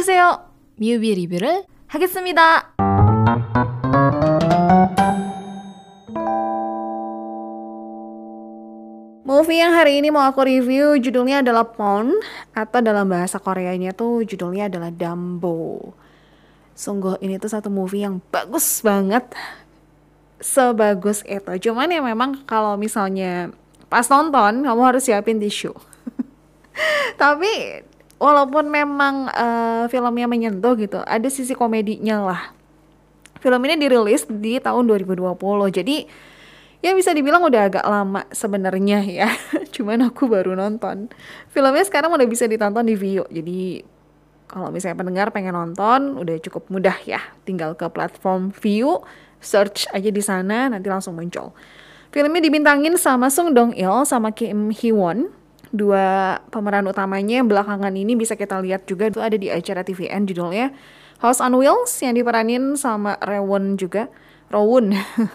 안녕하세요. 뮤비 리뷰를 하겠습니다. Movie yang hari ini mau aku review judulnya adalah Pon atau dalam bahasa Koreanya tuh judulnya adalah Dumbo. Sungguh ini tuh satu movie yang bagus banget. Sebagus itu. Cuman ya memang kalau misalnya pas nonton kamu harus siapin tisu. Tapi walaupun memang uh, filmnya menyentuh gitu, ada sisi komedinya lah. Film ini dirilis di tahun 2020. Jadi ya bisa dibilang udah agak lama sebenarnya ya cuman aku baru nonton filmnya sekarang udah bisa ditonton di Vio jadi kalau misalnya pendengar pengen nonton udah cukup mudah ya tinggal ke platform Vio search aja di sana nanti langsung muncul filmnya dibintangin sama Sung Dong Il sama Kim Hee Won dua pemeran utamanya belakangan ini bisa kita lihat juga. Itu ada di acara TVN judulnya House on Wheels yang diperanin sama Rewon juga. Rowun.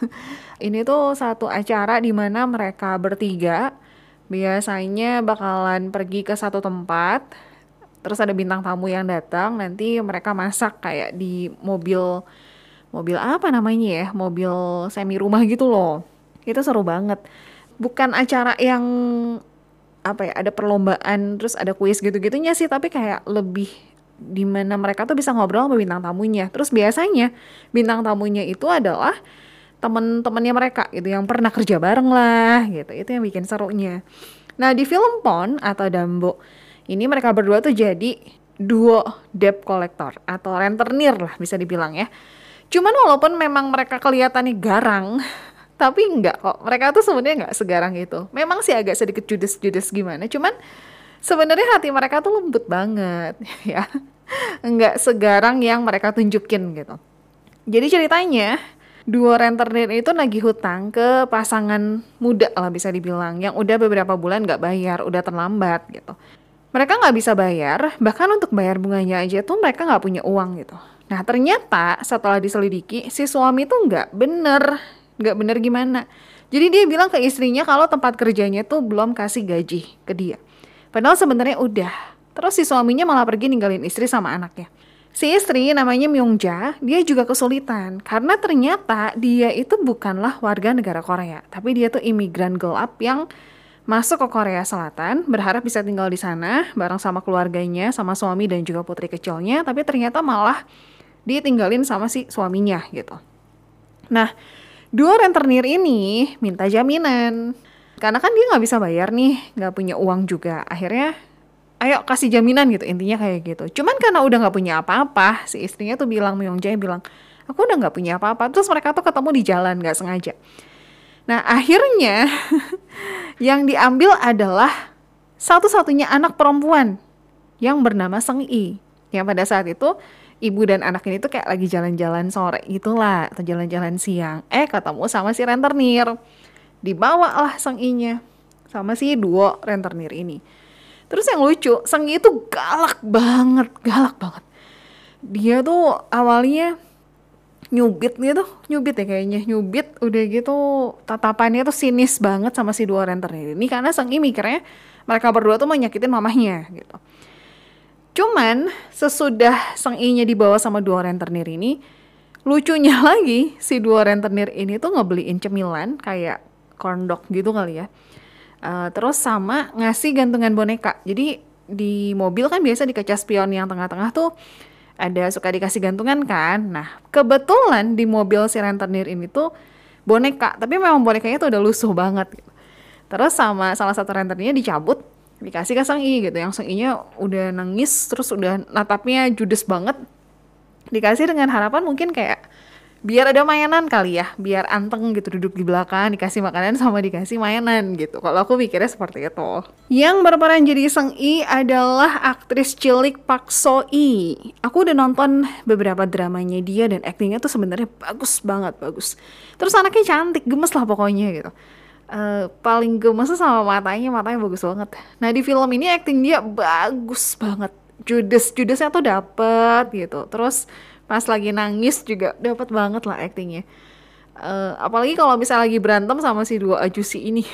Ini tuh satu acara di mana mereka bertiga biasanya bakalan pergi ke satu tempat terus ada bintang tamu yang datang nanti mereka masak kayak di mobil mobil apa namanya ya mobil semi rumah gitu loh. Itu seru banget. Bukan acara yang apa ya ada perlombaan terus ada kuis gitu-gitunya sih tapi kayak lebih di mana mereka tuh bisa ngobrol sama bintang tamunya. Terus biasanya bintang tamunya itu adalah temen-temennya mereka gitu yang pernah kerja bareng lah gitu. Itu yang bikin serunya. Nah di film Pon atau Dambo ini mereka berdua tuh jadi duo debt collector atau rentenir lah bisa dibilang ya. Cuman walaupun memang mereka kelihatannya garang tapi enggak kok. Mereka tuh sebenarnya enggak segarang itu. Memang sih agak sedikit judes-judes gimana cuman sebenarnya hati mereka tuh lembut banget ya. Enggak segarang yang mereka tunjukin gitu. Jadi ceritanya dua rentenir itu nagih hutang ke pasangan muda lah bisa dibilang yang udah beberapa bulan nggak bayar, udah terlambat gitu. Mereka nggak bisa bayar, bahkan untuk bayar bunganya aja tuh mereka nggak punya uang gitu. Nah ternyata setelah diselidiki si suami tuh nggak bener, nggak bener gimana. Jadi dia bilang ke istrinya kalau tempat kerjanya tuh belum kasih gaji ke dia. Padahal sebenarnya udah. Terus si suaminya malah pergi ninggalin istri sama anaknya. Si istri namanya Myungja, dia juga kesulitan karena ternyata dia itu bukanlah warga negara Korea, tapi dia tuh imigran gelap yang masuk ke Korea Selatan, berharap bisa tinggal di sana bareng sama keluarganya, sama suami dan juga putri kecilnya, tapi ternyata malah ditinggalin sama si suaminya gitu. Nah, dua rentenir ini minta jaminan. Karena kan dia nggak bisa bayar nih, nggak punya uang juga. Akhirnya ayo kasih jaminan gitu intinya kayak gitu cuman karena udah nggak punya apa-apa si istrinya tuh bilang Myung Jae bilang aku udah nggak punya apa-apa terus mereka tuh ketemu di jalan nggak sengaja nah akhirnya yang diambil adalah satu-satunya anak perempuan yang bernama Seng I yang pada saat itu ibu dan anak ini tuh kayak lagi jalan-jalan sore gitulah atau jalan-jalan siang eh ketemu sama si rentenir dibawa lah Seng I-nya sama si duo rentenir ini Terus yang lucu, Senggi itu galak banget, galak banget. Dia tuh awalnya nyubit gitu, nyubit ya kayaknya, nyubit udah gitu tatapannya tuh sinis banget sama si dua rentenir ini karena Senggi mikirnya mereka berdua tuh mau nyakitin mamahnya gitu. Cuman sesudah Seng nya dibawa sama dua rentenir ini, lucunya lagi si dua rentenir ini tuh ngebeliin cemilan kayak corn dog gitu kali ya Uh, terus sama ngasih gantungan boneka. Jadi di mobil kan biasa di kaca spion yang tengah-tengah tuh ada suka dikasih gantungan kan. Nah, kebetulan di mobil si rentenir ini tuh boneka, tapi memang bonekanya tuh udah lusuh banget gitu. Terus sama salah satu rentenirnya dicabut, dikasih ke Sang I gitu. Yang Sang I-nya udah nangis, terus udah natapnya judes banget. Dikasih dengan harapan mungkin kayak biar ada mainan kali ya biar anteng gitu duduk di belakang dikasih makanan sama dikasih mainan gitu. Kalau aku pikirnya seperti itu. Yang berperan jadi Seng I adalah aktris cilik Pak So I aku udah nonton beberapa dramanya dia dan aktingnya tuh sebenarnya bagus banget bagus. Terus anaknya cantik gemes lah pokoknya gitu Uh, paling gemes sama matanya? Matanya bagus banget. Nah di film ini akting dia bagus banget. Judes judesnya tuh dapet gitu. Terus pas lagi nangis juga dapat banget lah aktingnya uh, apalagi kalau misalnya lagi berantem sama si dua ajusi ini.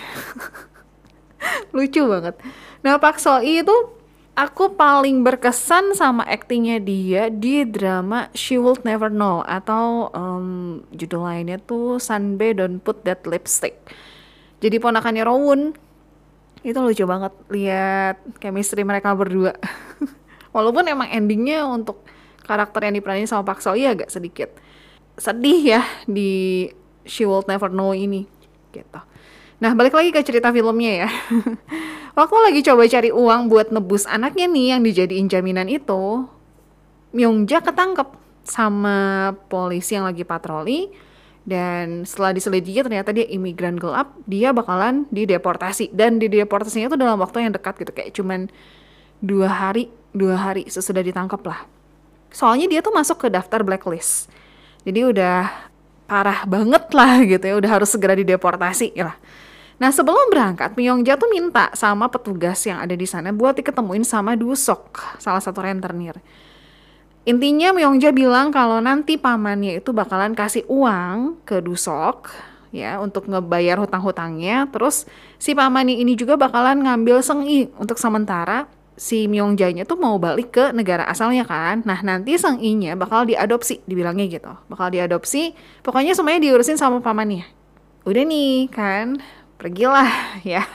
Lucu banget. Nah Pak Soi itu aku paling berkesan sama aktingnya dia di drama She Will Never Know atau um, judul lainnya tuh Sunbae Don't Put That Lipstick. Jadi ponakannya Rowoon itu lucu banget lihat chemistry mereka berdua. Walaupun emang endingnya untuk karakter yang diperanin sama Pak Seo agak sedikit sedih ya di She Will Never Know ini gitu. Nah balik lagi ke cerita filmnya ya. Waktu lagi coba cari uang buat nebus anaknya nih yang dijadiin jaminan itu, Myungja ketangkep sama polisi yang lagi patroli dan setelah diselidiki ternyata dia imigran gelap, dia bakalan dideportasi dan dideportasinya itu dalam waktu yang dekat gitu kayak cuman dua hari dua hari sesudah ditangkap lah. Soalnya dia tuh masuk ke daftar blacklist, jadi udah parah banget lah gitu ya, udah harus segera dideportasi lah. Nah sebelum berangkat, Myongja tuh minta sama petugas yang ada di sana buat diketemuin sama Dusok, salah satu rentenir. Intinya Myongja bilang kalau nanti pamannya itu bakalan kasih uang ke Dusok ya untuk ngebayar hutang-hutangnya. Terus si pamannya ini juga bakalan ngambil sengi untuk sementara si Myongjanya tuh mau balik ke negara asalnya kan. Nah nanti Seng nya bakal diadopsi, dibilangnya gitu. Bakal diadopsi, pokoknya semuanya diurusin sama pamannya. Udah nih kan, pergilah ya.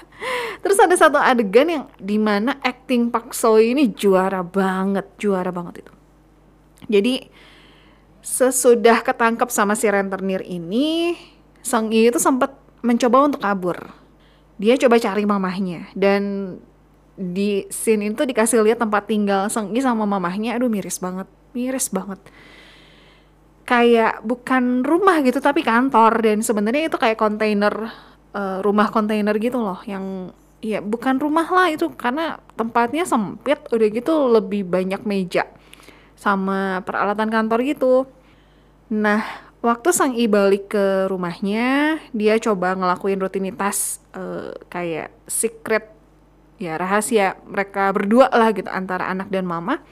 Terus ada satu adegan yang di mana acting Pak Seo ini juara banget, juara banget itu. Jadi sesudah ketangkep sama si rentenir ini, Sang Yi itu sempat mencoba untuk kabur. Dia coba cari mamahnya dan di scene itu dikasih lihat tempat tinggal Sang Yi sama mamahnya, aduh miris banget, miris banget kayak bukan rumah gitu tapi kantor dan sebenarnya itu kayak kontainer uh, rumah kontainer gitu loh yang ya bukan rumah lah itu karena tempatnya sempit udah gitu lebih banyak meja sama peralatan kantor gitu. Nah, waktu sang i balik ke rumahnya, dia coba ngelakuin rutinitas uh, kayak secret ya rahasia mereka berdua lah gitu antara anak dan mama.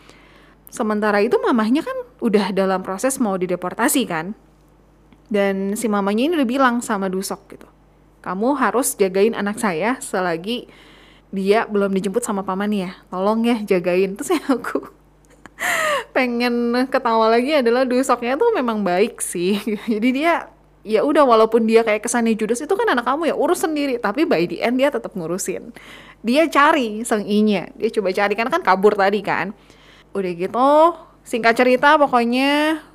Sementara itu mamahnya kan udah dalam proses mau dideportasi kan. Dan si mamanya ini udah bilang sama Dusok gitu kamu harus jagain anak saya selagi dia belum dijemput sama pamannya. Tolong ya jagain. Terus ya aku pengen ketawa lagi adalah dusoknya tuh memang baik sih. Jadi dia ya udah walaupun dia kayak kesannya judes itu kan anak kamu ya urus sendiri tapi by the end dia tetap ngurusin dia cari sang inya dia coba cari karena kan kabur tadi kan udah gitu singkat cerita pokoknya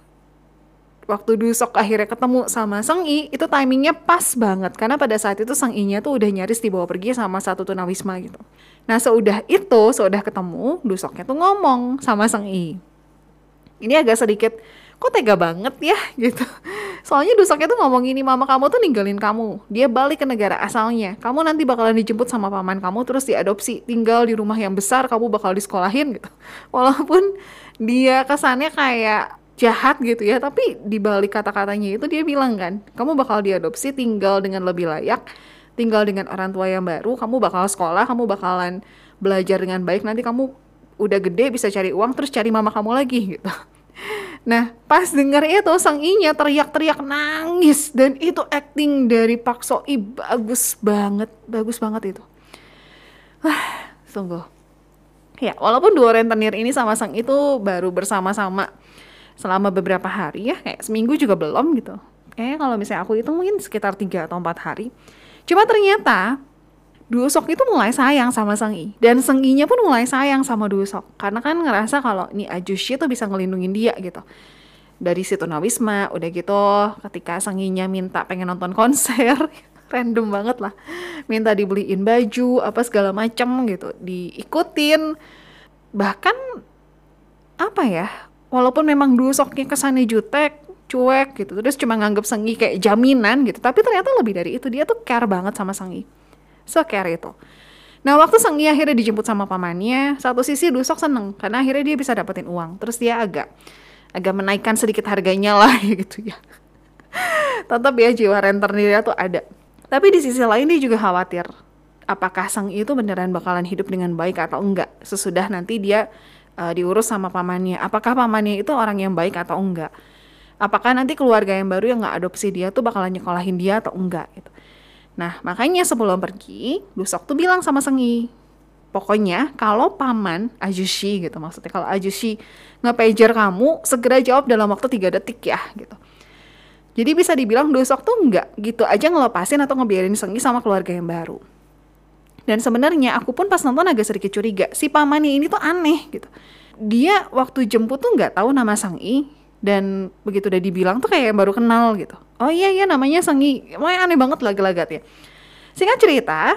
waktu Dusok akhirnya ketemu sama Sang I itu timingnya pas banget karena pada saat itu Sang I-nya tuh udah nyaris dibawa pergi sama satu tunawisma gitu. Nah seudah itu, seudah ketemu, Dusoknya tuh ngomong sama Sang I. Ini agak sedikit kok tega banget ya gitu. Soalnya Dusoknya tuh ngomong ini mama kamu tuh ninggalin kamu. Dia balik ke negara asalnya. Kamu nanti bakalan dijemput sama paman kamu terus diadopsi. Tinggal di rumah yang besar kamu bakal disekolahin gitu. Walaupun dia kesannya kayak jahat gitu ya tapi di balik kata-katanya itu dia bilang kan kamu bakal diadopsi tinggal dengan lebih layak tinggal dengan orang tua yang baru kamu bakal sekolah kamu bakalan belajar dengan baik nanti kamu udah gede bisa cari uang terus cari mama kamu lagi gitu Nah, pas denger itu sang inya teriak-teriak nangis dan itu acting dari Pak Soi bagus banget, bagus banget itu. Wah, sungguh. Ya, walaupun dua rentenir ini sama sang itu baru bersama-sama selama beberapa hari ya kayak seminggu juga belum gitu kayaknya kalau misalnya aku itu mungkin sekitar tiga atau empat hari cuma ternyata Dusok itu mulai sayang sama Sengi dan Senginya pun mulai sayang sama Dusok karena kan ngerasa kalau ini Ajushi tuh bisa ngelindungin dia gitu. Dari situ Nawisma udah gitu ketika Senginya minta pengen nonton konser random banget lah. Minta dibeliin baju apa segala macem gitu. Diikutin. Bahkan apa ya walaupun memang dulu soknya kesannya jutek cuek gitu. Terus cuma nganggep Sengi kayak jaminan gitu. Tapi ternyata lebih dari itu dia tuh care banget sama Sengi so care itu nah waktu Sengi akhirnya dijemput sama pamannya satu sisi Dusok seneng karena akhirnya dia bisa dapetin uang terus dia agak agak menaikkan sedikit harganya lah gitu ya tetap ya jiwa rentenirnya tuh ada tapi di sisi lain dia juga khawatir apakah Sang itu beneran bakalan hidup dengan baik atau enggak sesudah nanti dia uh, diurus sama pamannya. Apakah pamannya itu orang yang baik atau enggak? Apakah nanti keluarga yang baru yang nggak adopsi dia tuh bakalan nyekolahin dia atau enggak gitu. Nah makanya sebelum pergi, Dusok tuh bilang sama Sengi, Pokoknya kalau paman Ajushi gitu maksudnya kalau Ajushi nge-pager kamu segera jawab dalam waktu 3 detik ya gitu. Jadi bisa dibilang Dosok tuh nggak gitu aja ngelepasin atau ngebiarin Sengi sama keluarga yang baru. Dan sebenarnya aku pun pas nonton agak sedikit curiga, si pamannya ini tuh aneh gitu. Dia waktu jemput tuh nggak tahu nama Sang I dan begitu udah dibilang tuh kayak baru kenal gitu. Oh iya iya namanya Sang I, Wah, aneh banget lah gelagatnya. Singkat cerita,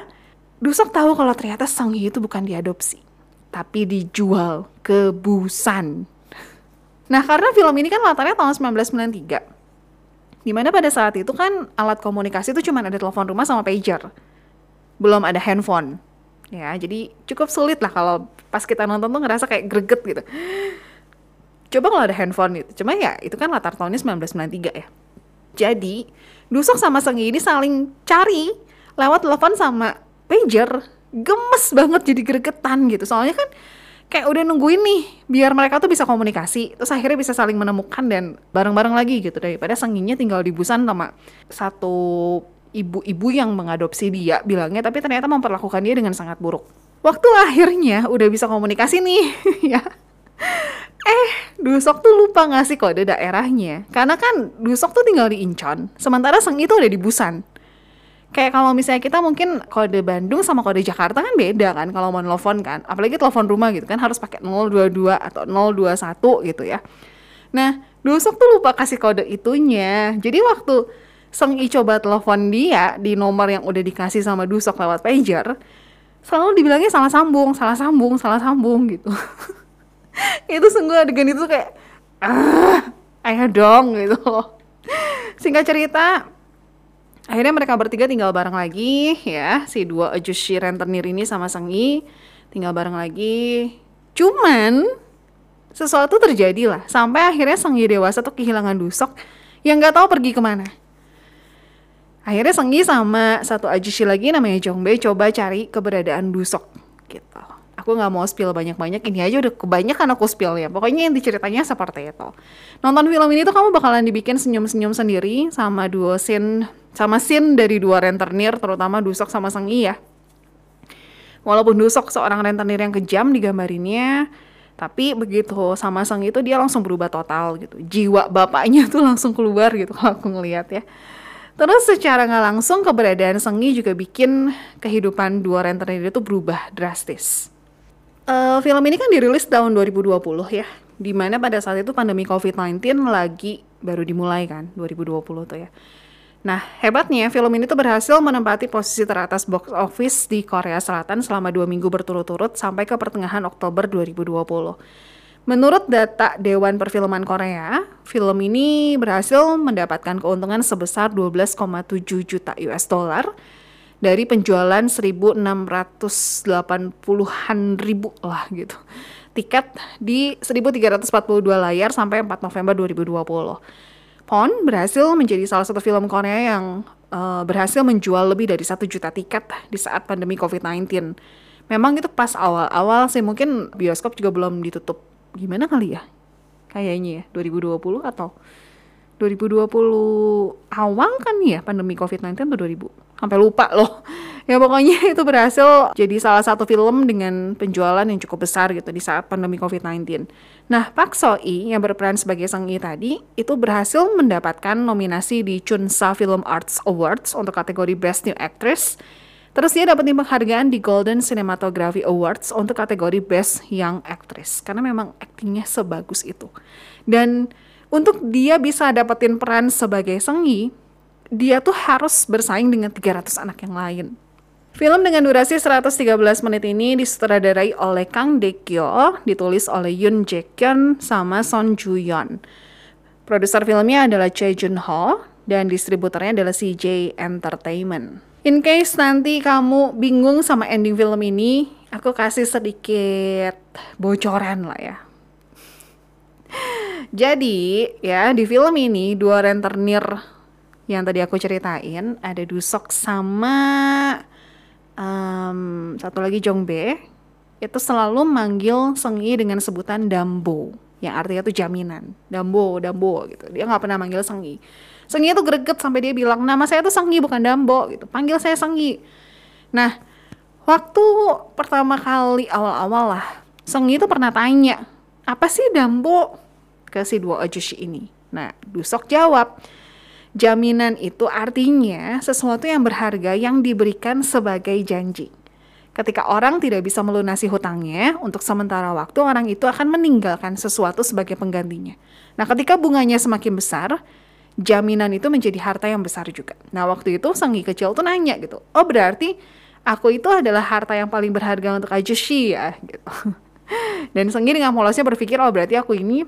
Dusok tahu kalau ternyata Sang Hee itu bukan diadopsi, tapi dijual ke Busan. Nah, karena film ini kan latarnya tahun 1993. Di mana pada saat itu kan alat komunikasi itu cuma ada telepon rumah sama pager. Belum ada handphone. Ya, jadi cukup sulit lah kalau pas kita nonton tuh ngerasa kayak greget gitu. Coba kalau ada handphone gitu. Cuma ya itu kan latar tahunnya 1993 ya. Jadi, Dusok sama Sang ini saling cari lewat telepon sama pager. Gemes banget jadi gregetan gitu. Soalnya kan kayak udah nungguin nih biar mereka tuh bisa komunikasi. Terus akhirnya bisa saling menemukan dan bareng-bareng lagi gitu. Daripada senginya tinggal di Busan sama satu ibu-ibu yang mengadopsi dia bilangnya tapi ternyata memperlakukan dia dengan sangat buruk. Waktu akhirnya udah bisa komunikasi nih ya eh Dusok tuh lupa ngasih kode daerahnya. Karena kan Dusok tuh tinggal di Incheon sementara Seng itu ada di Busan. Kayak kalau misalnya kita mungkin kode Bandung sama kode Jakarta kan beda kan kalau mau nelfon kan. Apalagi telepon rumah gitu kan harus pakai 022 atau 021 gitu ya. Nah Dusuk tuh lupa kasih kode itunya. Jadi waktu Seng I coba telepon dia di nomor yang udah dikasih sama Dusok lewat pager selalu dibilangnya salah sambung salah sambung salah sambung gitu itu sungguh adegan itu kayak ah ayo dong gitu singkat cerita akhirnya mereka bertiga tinggal bareng lagi ya. Si dua Ajushi rentenir ini sama Sengi tinggal bareng lagi. Cuman sesuatu terjadi lah sampai akhirnya Sengi dewasa tuh kehilangan Dusok yang nggak tahu pergi ke mana. Akhirnya Sengi sama satu Ajushi lagi namanya Jongbe coba cari keberadaan Dusok gitu aku nggak mau spill banyak-banyak ini aja udah kebanyakan aku spill ya pokoknya yang diceritanya seperti itu nonton film ini tuh kamu bakalan dibikin senyum-senyum sendiri sama dua scene sama scene dari dua rentenir terutama Dusok sama Sang ya. Walaupun Dusok seorang rentenir yang kejam digambarinnya, tapi begitu sama Sang itu dia langsung berubah total gitu. Jiwa bapaknya tuh langsung keluar gitu kalau aku ngeliat ya. Terus secara nggak langsung keberadaan Sengi juga bikin kehidupan dua rentenir itu berubah drastis. Uh, film ini kan dirilis tahun 2020 ya, di mana pada saat itu pandemi COVID-19 lagi baru dimulai kan, 2020 tuh ya. Nah, hebatnya film ini tuh berhasil menempati posisi teratas box office di Korea Selatan selama dua minggu berturut-turut sampai ke pertengahan Oktober 2020. Menurut data Dewan Perfilman Korea, film ini berhasil mendapatkan keuntungan sebesar 12,7 juta US dollar dari penjualan 1.680-an ribu lah gitu. Tiket di 1.342 layar sampai 4 November 2020. Pon berhasil menjadi salah satu film Korea yang uh, berhasil menjual lebih dari satu juta tiket di saat pandemi COVID-19. Memang itu pas awal-awal sih mungkin bioskop juga belum ditutup. Gimana kali ya? Kayaknya ya 2020 atau 2020 awal kan ya pandemi COVID-19 atau 2000? Sampai lupa loh ya pokoknya itu berhasil jadi salah satu film dengan penjualan yang cukup besar gitu di saat pandemi COVID-19. Nah, Pak Soi yang berperan sebagai Sang I tadi itu berhasil mendapatkan nominasi di Chunsa Film Arts Awards untuk kategori Best New Actress. Terus dia dapetin penghargaan di Golden Cinematography Awards untuk kategori Best Young Actress karena memang aktingnya sebagus itu. Dan untuk dia bisa dapetin peran sebagai Sengi, dia tuh harus bersaing dengan 300 anak yang lain. Film dengan durasi 113 menit ini disutradarai oleh Kang Dekyo, ditulis oleh Yoon Jae-kyun sama Son Joo-yeon. Produser filmnya adalah Choi Jun-ho dan distributornya adalah CJ Entertainment. In case nanti kamu bingung sama ending film ini, aku kasih sedikit bocoran lah ya. Jadi, ya di film ini dua rentenir yang tadi aku ceritain ada Dusok sama um, satu lagi Jongbe itu selalu manggil Sengi dengan sebutan Dambo yang artinya itu jaminan. Dambo Dambo gitu. Dia nggak pernah manggil Sengi Sengi itu greget sampai dia bilang nama saya tuh Sengi bukan Dambo gitu. Panggil saya Sengi nah Waktu pertama kali awal-awal lah, Seng itu pernah tanya, apa sih dambo? ke si dua ajushi ini? Nah, Dusok jawab, jaminan itu artinya sesuatu yang berharga yang diberikan sebagai janji. Ketika orang tidak bisa melunasi hutangnya, untuk sementara waktu orang itu akan meninggalkan sesuatu sebagai penggantinya. Nah, ketika bunganya semakin besar, jaminan itu menjadi harta yang besar juga. Nah, waktu itu Senggi kecil tuh nanya gitu, oh berarti aku itu adalah harta yang paling berharga untuk Ajushi ya gitu. Dan Senggi dengan polosnya berpikir oh berarti aku ini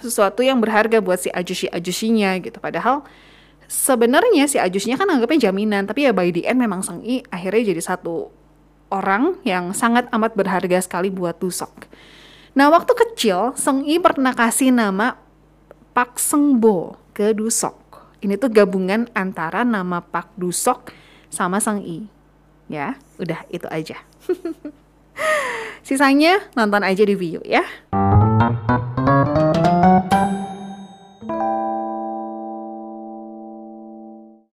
sesuatu yang berharga buat si Ajushi Ajushinya gitu. Padahal sebenarnya si Ajushinya kan anggapnya jaminan, tapi ya by the end memang Senggi akhirnya jadi satu orang yang sangat amat berharga sekali buat Dusok. Nah waktu kecil Senggi pernah kasih nama Pak Sengbo ke Dusok. Ini tuh gabungan antara nama Pak Dusok sama Sang I. Ya, udah itu aja. Sisanya nonton aja di video ya.